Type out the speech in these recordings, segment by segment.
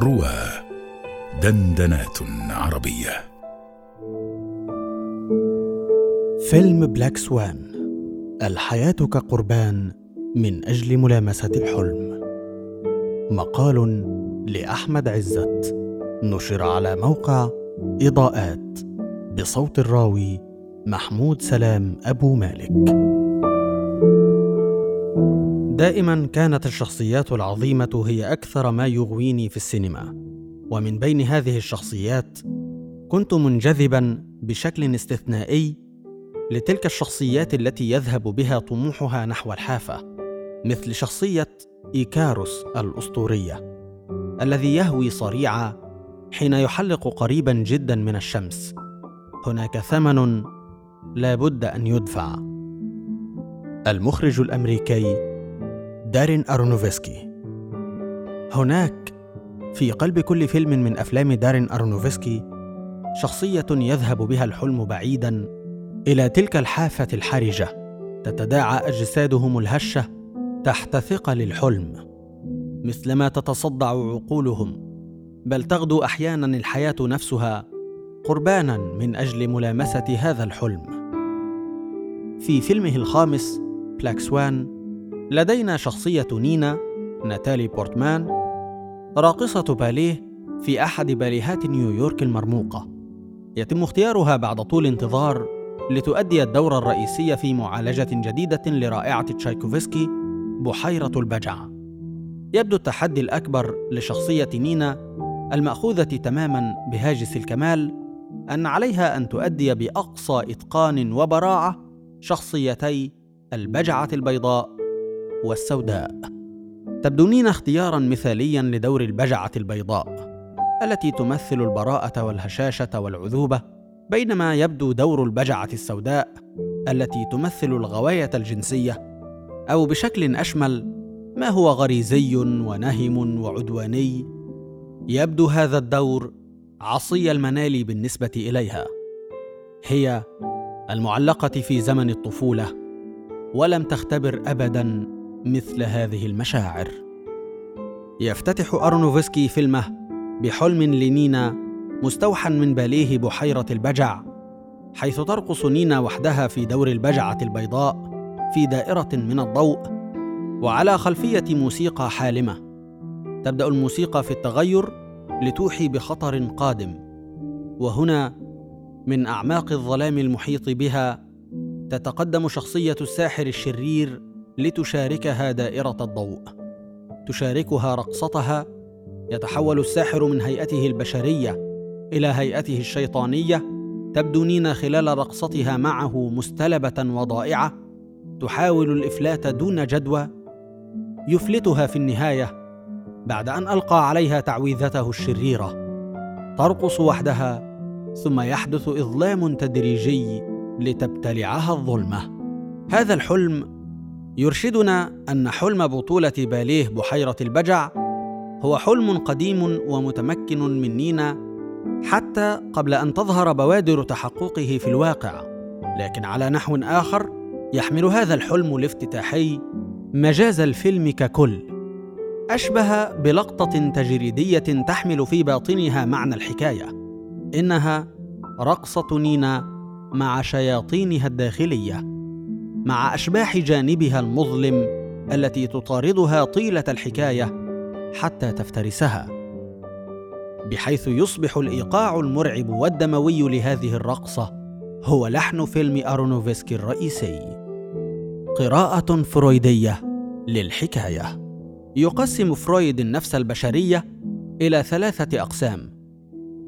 روى دندنات عربية. فيلم بلاك سوان الحياة كقربان من أجل ملامسة الحلم. مقال لأحمد عزت نشر على موقع إضاءات بصوت الراوي محمود سلام أبو مالك. دائما كانت الشخصيات العظيمة هي أكثر ما يغويني في السينما. ومن بين هذه الشخصيات كنت منجذبا بشكل استثنائي لتلك الشخصيات التي يذهب بها طموحها نحو الحافة مثل شخصية إيكاروس الأسطورية الذي يهوي صريعا حين يحلق قريبا جدا من الشمس. هناك ثمن لا بد أن يدفع. المخرج الأمريكي دارين أرونوفسكي. هناك في قلب كل فيلم من أفلام دارين أرونوفسكي شخصية يذهب بها الحلم بعيدا إلى تلك الحافة الحرجة تتداعى أجسادهم الهشة تحت ثقل الحلم. مثلما تتصدع عقولهم بل تغدو أحيانا الحياة نفسها قربانا من أجل ملامسة هذا الحلم. في فيلمه الخامس Black Swan لدينا شخصية نينا ناتالي بورتمان راقصة باليه في أحد باليهات نيويورك المرموقة. يتم اختيارها بعد طول انتظار لتؤدي الدور الرئيسي في معالجة جديدة لرائعة تشايكوفسكي بحيرة البجع. يبدو التحدي الأكبر لشخصية نينا المأخوذة تماما بهاجس الكمال أن عليها أن تؤدي بأقصى إتقان وبراعة شخصيتي البجعة البيضاء. والسوداء. تبدو نينا اختيارا مثاليا لدور البجعة البيضاء التي تمثل البراءة والهشاشة والعذوبة بينما يبدو دور البجعة السوداء التي تمثل الغواية الجنسية أو بشكل أشمل ما هو غريزي ونهم وعدواني. يبدو هذا الدور عصي المنال بالنسبة إليها هي المعلقة في زمن الطفولة ولم تختبر أبدا مثل هذه المشاعر. يفتتح أرونوفسكي فيلمه بحلم لنينا مستوحى من باليه بحيرة البجع حيث ترقص نينا وحدها في دور البجعة البيضاء في دائرة من الضوء وعلى خلفية موسيقى حالمة. تبدأ الموسيقى في التغير لتوحي بخطر قادم وهنا من أعماق الظلام المحيط بها تتقدم شخصية الساحر الشرير لتشاركها دائرة الضوء. تشاركها رقصتها يتحول الساحر من هيئته البشرية إلى هيئته الشيطانية تبدو نينا خلال رقصتها معه مستلبة وضائعة تحاول الإفلات دون جدوى. يفلتها في النهاية بعد أن ألقى عليها تعويذته الشريرة. ترقص وحدها ثم يحدث إظلام تدريجي لتبتلعها الظلمة. هذا الحلم يرشدنا أن حلم بطولة باليه بحيرة البجع هو حلم قديم ومتمكن من نينا حتى قبل أن تظهر بوادر تحققه في الواقع لكن على نحو آخر يحمل هذا الحلم الافتتاحي مجاز الفيلم ككل. أشبه بلقطة تجريدية تحمل في باطنها معنى الحكاية إنها رقصة نينا مع شياطينها الداخلية. مع أشباح جانبها المظلم التي تطاردها طيلة الحكاية حتى تفترسها. بحيث يصبح الإيقاع المرعب والدموي لهذه الرقصة هو لحن فيلم أرونوفسكي الرئيسي. قراءة فرويدية للحكاية. يقسم فرويد النفس البشرية إلى ثلاثة أقسام.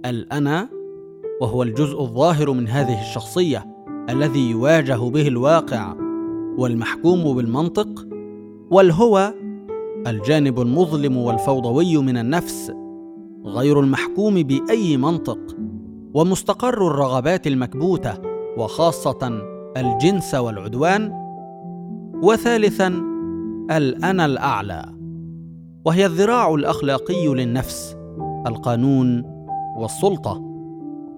الأنا وهو الجزء الظاهر من هذه الشخصية الذي يواجه به الواقع والمحكوم بالمنطق والهو الجانب المظلم والفوضوي من النفس غير المحكوم بأي منطق ومستقر الرغبات المكبوتة وخاصة الجنس والعدوان وثالثا الأنا الأعلى وهي الذراع الأخلاقي للنفس القانون والسلطة.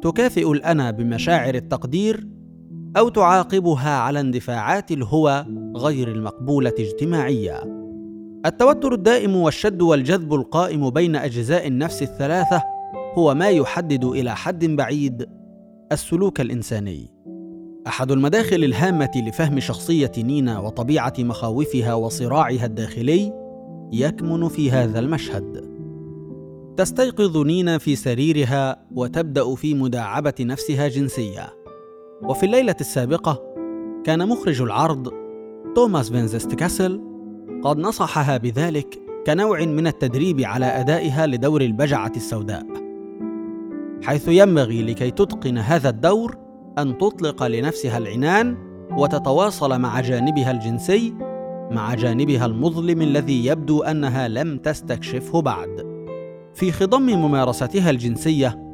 تكافئ الأنا بمشاعر التقدير أو تعاقبها على اندفاعات الهوى غير المقبولة اجتماعيا التوتر الدائم والشد والجذب القائم بين أجزاء النفس الثلاثة هو ما يحدد إلى حد بعيد السلوك الإنساني. أحد المداخل الهامة لفهم شخصية نينا وطبيعة مخاوفها وصراعها الداخلي يكمن في هذا المشهد. تستيقظ نينا في سريرها وتبدأ في مداعبة نفسها جنسية. وفي الليلة السابقة كان مخرج العرض توماس فينزست كاسل قد نصحها بذلك كنوع من التدريب على أدائها لدور البجعة السوداء حيث ينبغي لكي تتقن هذا الدور أن تطلق لنفسها العنان وتتواصل مع جانبها الجنسي مع جانبها المظلم الذي يبدو أنها لم تستكشفه بعد. في خضم ممارستها الجنسية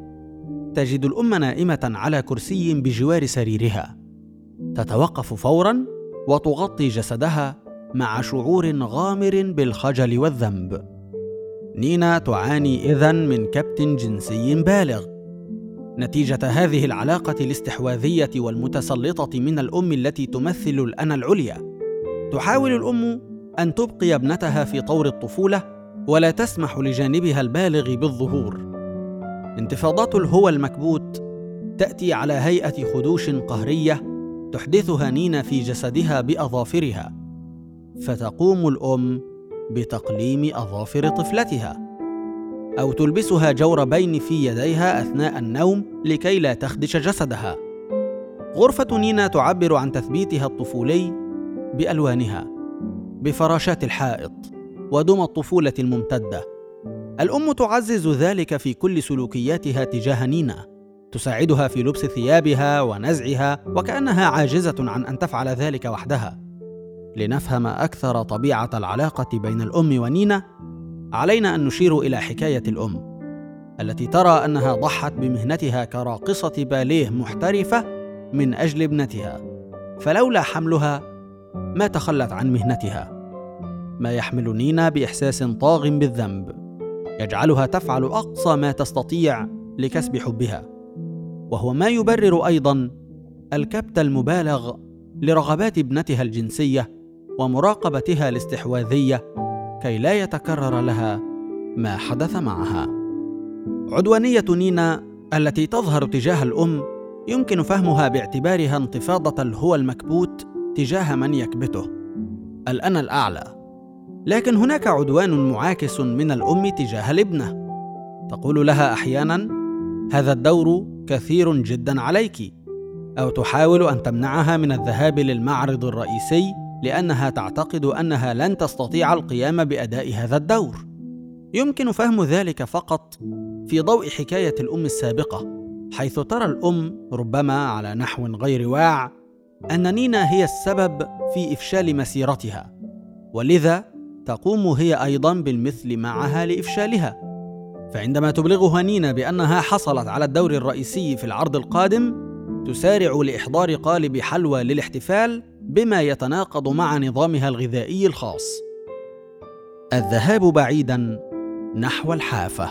تجد الأم نائمة على كرسي بجوار سريرها. تتوقف فورا وتغطي جسدها مع شعور غامر بالخجل والذنب. نينا تعاني اذن من كبت جنسي بالغ. نتيجة هذه العلاقة الاستحواذية والمتسلطة من الأم التي تمثل الانا العليا. تحاول الأم أن تبقي ابنتها في طور الطفولة ولا تسمح لجانبها البالغ بالظهور. انتفاضات الهوى المكبوت تأتي على هيئة خدوش قهرية تحدثها نينا في جسدها بأظافرها فتقوم الأم بتقليم أظافر طفلتها أو تلبسها جوربين في يديها أثناء النوم لكي لا تخدش جسدها. غرفة نينا تعبر عن تثبيتها الطفولي بألوانها بفراشات الحائط ودمى الطفولة الممتدة. الأم تعزز ذلك في كل سلوكياتها تجاه نينا. تساعدها في لبس ثيابها ونزعها وكأنها عاجزة عن أن تفعل ذلك وحدها. لنفهم أكثر طبيعة العلاقة بين الأم ونينا علينا أن نشير إلى حكاية الأم التي ترى أنها ضحت بمهنتها كراقصة باليه محترفة من أجل ابنتها. فلولا حملها ما تخلت عن مهنتها. ما يحمل نينا بإحساس طاغ بالذنب. يجعلها تفعل أقصى ما تستطيع لكسب حبها. وهو ما يبرر أيضا الكبت المبالغ لرغبات ابنتها الجنسية ومراقبتها الاستحواذية كي لا يتكرر لها ما حدث معها. عدوانية نينا التي تظهر تجاه الأم يمكن فهمها باعتبارها انتفاضة الهوى المكبوت تجاه من يكبته. الانا الأعلى. لكن هناك عدوان معاكس من الأم تجاه الابنة. تقول لها أحيانا هذا الدور كثير جدا عليك. أو تحاول أن تمنعها من الذهاب للمعرض الرئيسي لأنها تعتقد أنها لن تستطيع القيام بأداء هذا الدور. يمكن فهم ذلك فقط في ضوء حكاية الأم السابقة حيث ترى الأم ربما على نحو غير واع أن نينا هي السبب في إفشال مسيرتها. ولذا تقوم هي أيضا بالمثل معها لإفشالها. فعندما تبلغها نينا بأنها حصلت على الدور الرئيسي في العرض القادم تسارع لإحضار قالب حلوى للاحتفال بما يتناقض مع نظامها الغذائي الخاص. الذهاب بعيدا نحو الحافة.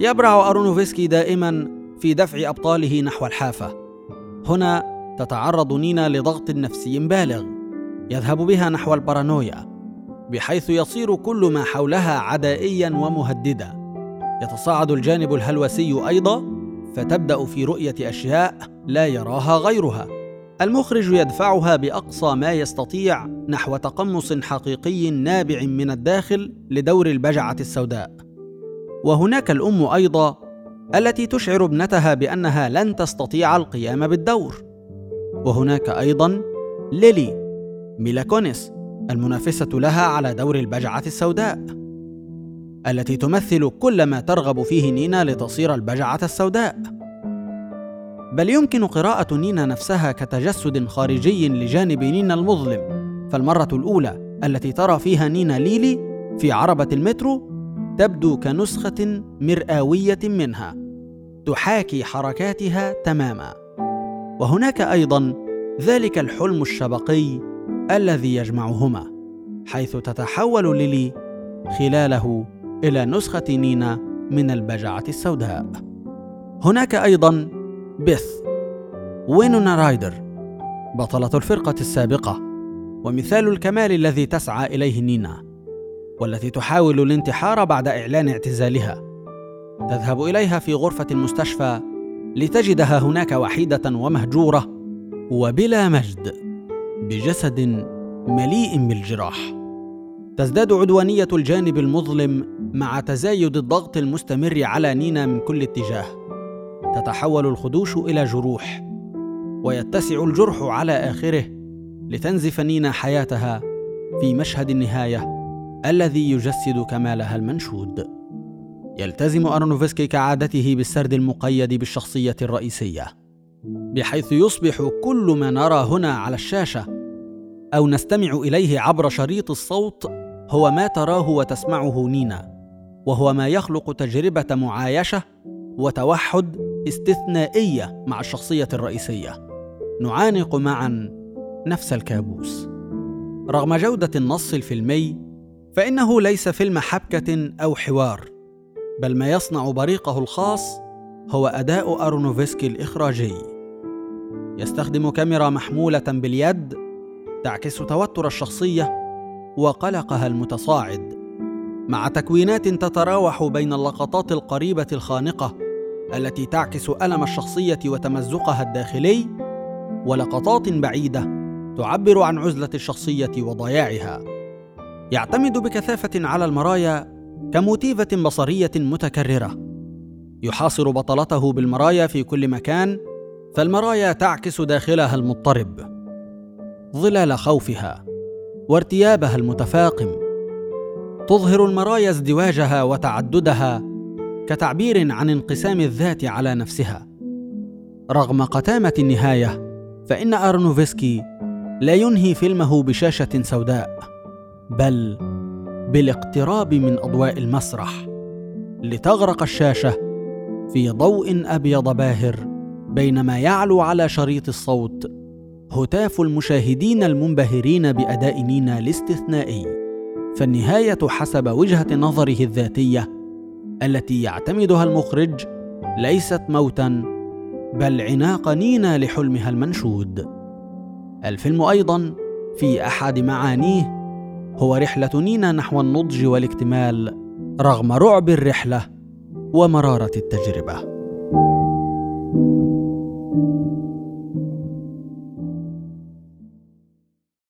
يبرع أرونوفسكي دائما في دفع أبطاله نحو الحافة. هنا تتعرض نينا لضغط نفسي بالغ. يذهب بها نحو البارانويا. بحيث يصير كل ما حولها عدائيا ومهددا. يتصاعد الجانب الهلوسي أيضا فتبدأ في رؤية أشياء لا يراها غيرها. المخرج يدفعها بأقصى ما يستطيع نحو تقمص حقيقي نابع من الداخل لدور البجعة السوداء. وهناك الأم أيضا التي تشعر ابنتها بأنها لن تستطيع القيام بالدور. وهناك أيضا ليلي ميلاكونيس المنافسة لها على دور البجعة السوداء التي تمثل كل ما ترغب فيه نينا لتصير البجعة السوداء. بل يمكن قراءة نينا نفسها كتجسد خارجي لجانب نينا المظلم فالمرة الأولى التي ترى فيها نينا ليلي في عربة المترو تبدو كنسخة مرآوية منها تحاكي حركاتها تماما. وهناك أيضا ذلك الحلم الشبقي الذي يجمعهما حيث تتحول ليلي خلاله إلى نسخة نينا من البجعة السوداء. هناك أيضا بيث وينونا رايدر بطلة الفرقة السابقة ومثال الكمال الذي تسعى إليه نينا والتي تحاول الانتحار بعد إعلان اعتزالها. تذهب إليها في غرفة المستشفى لتجدها هناك وحيدة ومهجورة وبلا مجد. بجسد مليء بالجراح. تزداد عدوانية الجانب المظلم مع تزايد الضغط المستمر على نينا من كل اتجاه. تتحول الخدوش إلى جروح ويتسع الجرح على آخره لتنزف نينا حياتها في مشهد النهاية الذي يجسد كمالها المنشود. يلتزم أرنوفسكي كعادته بالسرد المقيد بالشخصية الرئيسية بحيث يصبح كل ما نرى هنا على الشاشة أو نستمع إليه عبر شريط الصوت هو ما تراه وتسمعه نينا وهو ما يخلق تجربة معايشة وتوحد استثنائية مع الشخصية الرئيسية. نعانق معا نفس الكابوس. رغم جودة النص الفيلمي فإنه ليس فيلم حبكة أو حوار بل ما يصنع بريقه الخاص هو أداء أرونوفسكي الإخراجي. يستخدم كاميرا محمولة باليد تعكس توتر الشخصية وقلقها المتصاعد. مع تكوينات تتراوح بين اللقطات القريبة الخانقة التي تعكس ألم الشخصية وتمزقها الداخلي ولقطات بعيدة تعبر عن عزلة الشخصية وضياعها. يعتمد بكثافة على المرايا كموتيفة بصرية متكررة. يحاصر بطلته بالمرايا في كل مكان فالمرايا تعكس داخلها المضطرب. ظلال خوفها وارتيابها المتفاقم. تظهر المرايا ازدواجها وتعددها كتعبير عن انقسام الذات على نفسها. رغم قتامة النهاية فإن أرنوفسكي لا ينهي فيلمه بشاشة سوداء بل بالاقتراب من أضواء المسرح لتغرق الشاشة في ضوء أبيض باهر بينما يعلو على شريط الصوت هتاف المشاهدين المنبهرين بأداء نينا الاستثنائي. فالنهاية حسب وجهة نظره الذاتية التي يعتمدها المخرج ليست موتا بل عناق نينا لحلمها المنشود. الفيلم أيضا في أحد معانيه هو رحلة نينا نحو النضج والاكتمال رغم رعب الرحلة ومرارة التجربة.